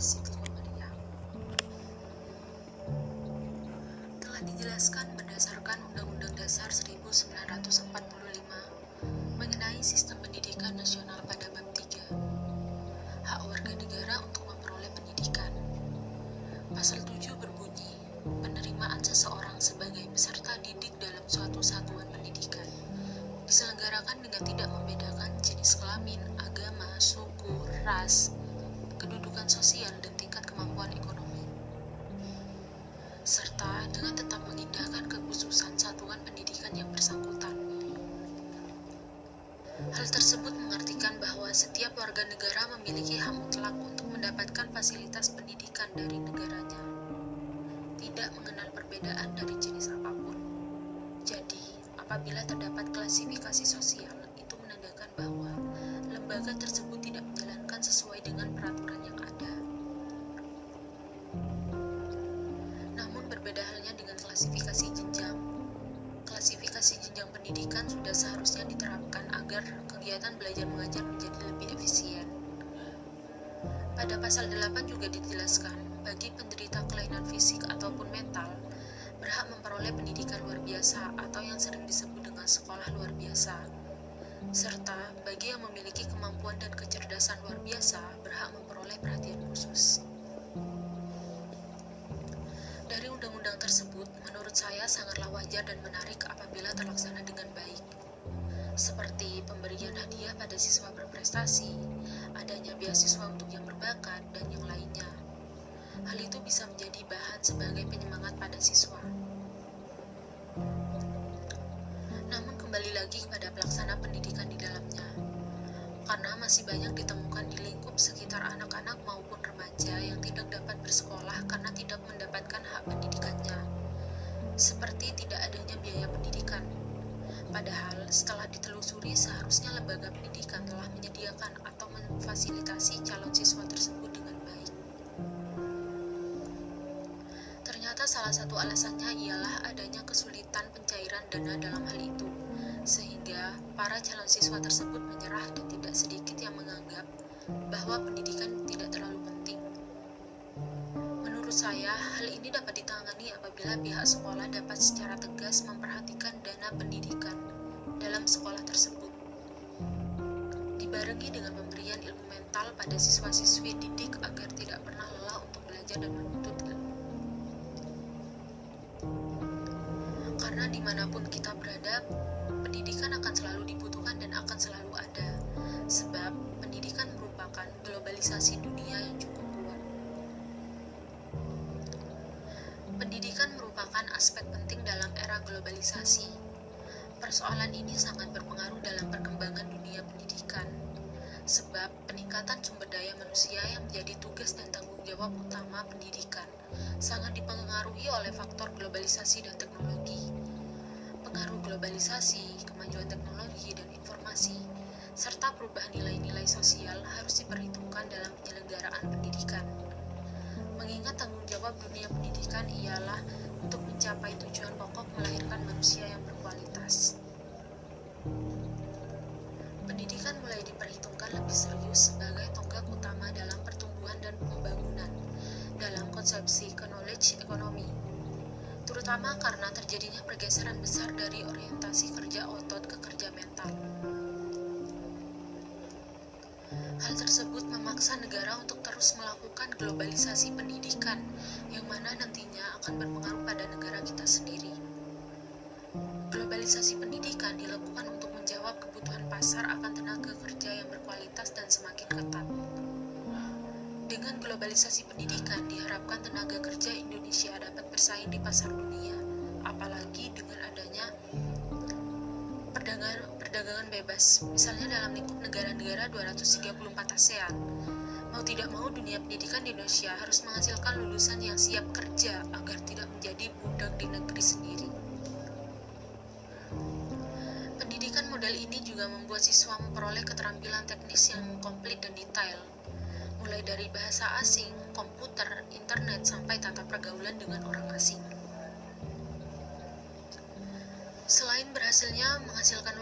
ensiklopedia. Telah dijelaskan sosial, dan tingkat kemampuan ekonomi, serta dengan tetap mengindahkan kekhususan satuan pendidikan yang bersangkutan. Hal tersebut mengartikan bahwa setiap warga negara memiliki hak mutlak untuk mendapatkan fasilitas pendidikan dari negaranya, tidak mengenal perbedaan dari jenis apa pun. Jadi, apabila terdapat klasifikasi sosial, itu menandakan bahwa lembaga tersebut tidak menjalankan sesuai dengan peraturan klasifikasi jenjang. Klasifikasi jenjang pendidikan sudah seharusnya diterapkan agar kegiatan belajar mengajar menjadi lebih efisien. Pada pasal 8 juga dijelaskan, bagi penderita kelainan fisik ataupun mental, berhak memperoleh pendidikan luar biasa atau yang sering disebut dengan sekolah luar biasa serta bagi yang memiliki kemampuan dan kecerdasan luar biasa berhak memperoleh perhatian khusus. Undang-undang tersebut, menurut saya sangatlah wajar dan menarik apabila terlaksana dengan baik, seperti pemberian hadiah pada siswa berprestasi, adanya beasiswa untuk yang berbakat, dan yang lainnya. Hal itu bisa menjadi bahan sebagai penyemangat pada siswa. Namun kembali lagi kepada pelaksana pendidikan di dalamnya. Karena masih banyak ditemukan di lingkup sekitar anak-anak maupun remaja yang tidak dapat bersekolah karena tidak mendapatkan hak pendidikannya. Seperti tidak adanya biaya pendidikan. Padahal setelah ditelusuri seharusnya lembaga pendidikan telah menyediakan atau memfasilitasi calon siswa tersebut dengan baik. Ternyata salah satu alasannya ialah adanya kesulitan pencairan dana dalam hal itu, sehingga para calon siswa tersebut menyerah dan tidak sedikit yang menganggap bahwa pendidikan tidak terlalu. Menurut saya, hal ini dapat ditangani apabila pihak sekolah dapat secara tegas memperhatikan dana pendidikan dalam sekolah tersebut. Dibarengi dengan pemberian ilmu mental pada siswa-siswi didik agar tidak pernah lelah untuk belajar dan aspek penting dalam era globalisasi. Persoalan ini sangat berpengaruh dalam perkembangan dunia pendidikan, sebab peningkatan sumber daya manusia yang menjadi tugas dan tanggung jawab utama pendidikan sangat dipengaruhi oleh faktor globalisasi dan teknologi. Pengaruh globalisasi, kemajuan teknologi dan informasi, serta perubahan nilai-nilai sosial harus diperhitungkan dalam penyelenggaraan pendidikan. Mengingat tanggung jawab dunia pendidikan ialah untuk mencapai tujuan pokok melahirkan manusia yang berkualitas. Pendidikan mulai diperhitungkan lebih serius sebagai tonggak utama dalam pertumbuhan dan pembangunan dalam konsepsi knowledge ekonomi, terutama karena terjadinya pergeseran besar dari orientasi kerja otot ke kerja mental. Hal tersebut memaksa negara untuk terus melakukan globalisasi pendidikan, yang mana nantinya akan berpengaruh pada negara kita sendiri. Globalisasi pendidikan dilakukan untuk menjawab kebutuhan pasar akan tenaga kerja yang berkualitas dan semakin ketat. Dengan globalisasi pendidikan, diharapkan tenaga kerja Indonesia dapat bersaing di pasar dunia, apalagi dengan adanya perdagangan, perdagangan bebas, misalnya dalam lingkup negara-negara 234 ASEAN. Mau tidak mau, dunia pendidikan di Indonesia harus menghasilkan lulusan yang siap kerja agar tidak menjadi budak di negeri sendiri. Pendidikan model ini juga membuat siswa memperoleh keterampilan teknis yang komplit dan detail, mulai dari bahasa asing,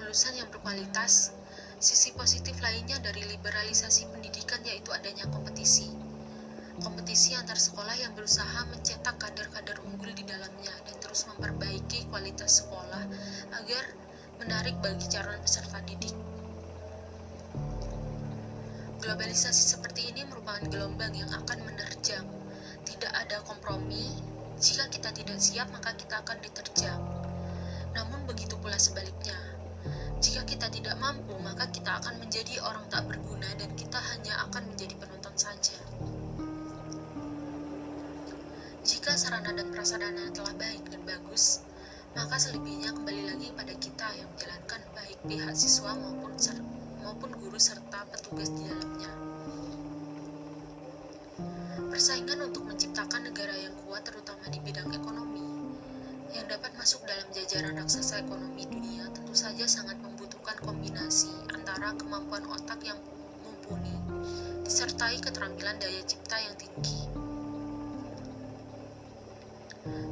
lulusan yang berkualitas, sisi positif lainnya dari liberalisasi pendidikan yaitu adanya kompetisi. kompetisi antar sekolah yang berusaha mencetak kader-kader unggul di dalamnya dan terus memperbaiki kualitas sekolah agar menarik bagi calon peserta didik. Globalisasi seperti ini merupakan gelombang yang akan menerjang. Tidak ada kompromi, jika kita tidak siap maka kita akan diterjang. Namun begitu pula sebaliknya, jika kita tidak mampu, maka kita akan menjadi orang tak berguna dan kita hanya akan menjadi penonton saja. Jika sarana dan prasarana telah baik dan bagus, maka selebihnya kembali lagi pada kita yang menjalankan baik pihak siswa maupun ser maupun guru serta petugas di dalamnya. Persaingan untuk menciptakan negara yang kuat terutama di bidang ekonomi yang dapat masuk dalam jajaran raksasa ekonomi dunia tentu saja sangat membutuhkan kombinasi antara kemampuan otak yang mumpuni disertai keterampilan daya cipta yang tinggi.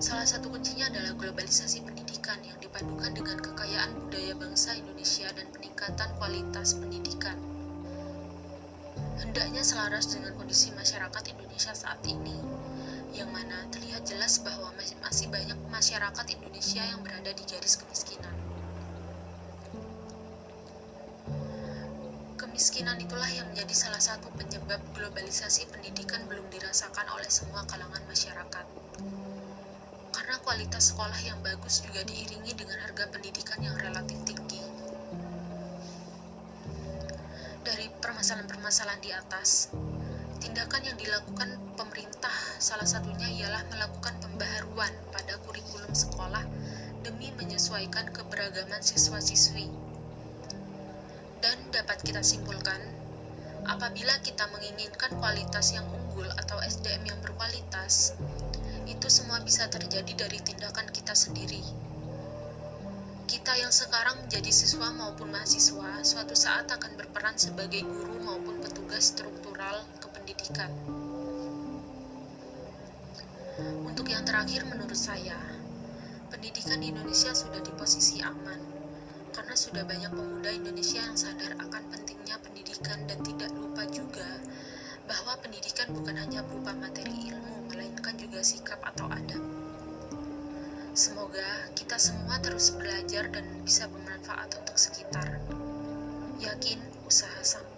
Salah satu kuncinya adalah globalisasi pendidikan yang dipadukan dengan kekayaan budaya bangsa Indonesia dan peningkatan kualitas pendidikan. Hendaknya selaras dengan kondisi masyarakat Indonesia saat ini, yang mana terlihat jelas bahwa masih banyak masyarakat Indonesia yang berada di garis kemiskinan. Kemiskinan itulah yang menjadi salah satu penyebab globalisasi pendidikan belum dirasakan oleh semua kalangan masyarakat. Karena kualitas sekolah yang bagus juga diiringi dengan harga pendidikan yang relatif tinggi. Dari permasalahan-permasalahan di atas, Tindakan yang dilakukan pemerintah salah satunya ialah melakukan pembaharuan pada kurikulum sekolah demi menyesuaikan keberagaman siswa-siswi. Dan dapat kita simpulkan, apabila kita menginginkan kualitas yang unggul atau SDM yang berkualitas, itu semua bisa terjadi dari tindakan kita sendiri. Kita yang sekarang menjadi siswa maupun mahasiswa, suatu saat akan berperan sebagai guru maupun petugas struktural pendidikan. Terakhir menurut saya, pendidikan di Indonesia sudah di posisi aman karena sudah banyak pemuda Indonesia yang sadar akan pentingnya pendidikan dan tidak lupa juga bahwa pendidikan bukan hanya berupa materi ilmu, melainkan juga sikap atau adab. Semoga kita semua terus belajar dan bisa bermanfaat untuk sekitar. Yakin usaha sampai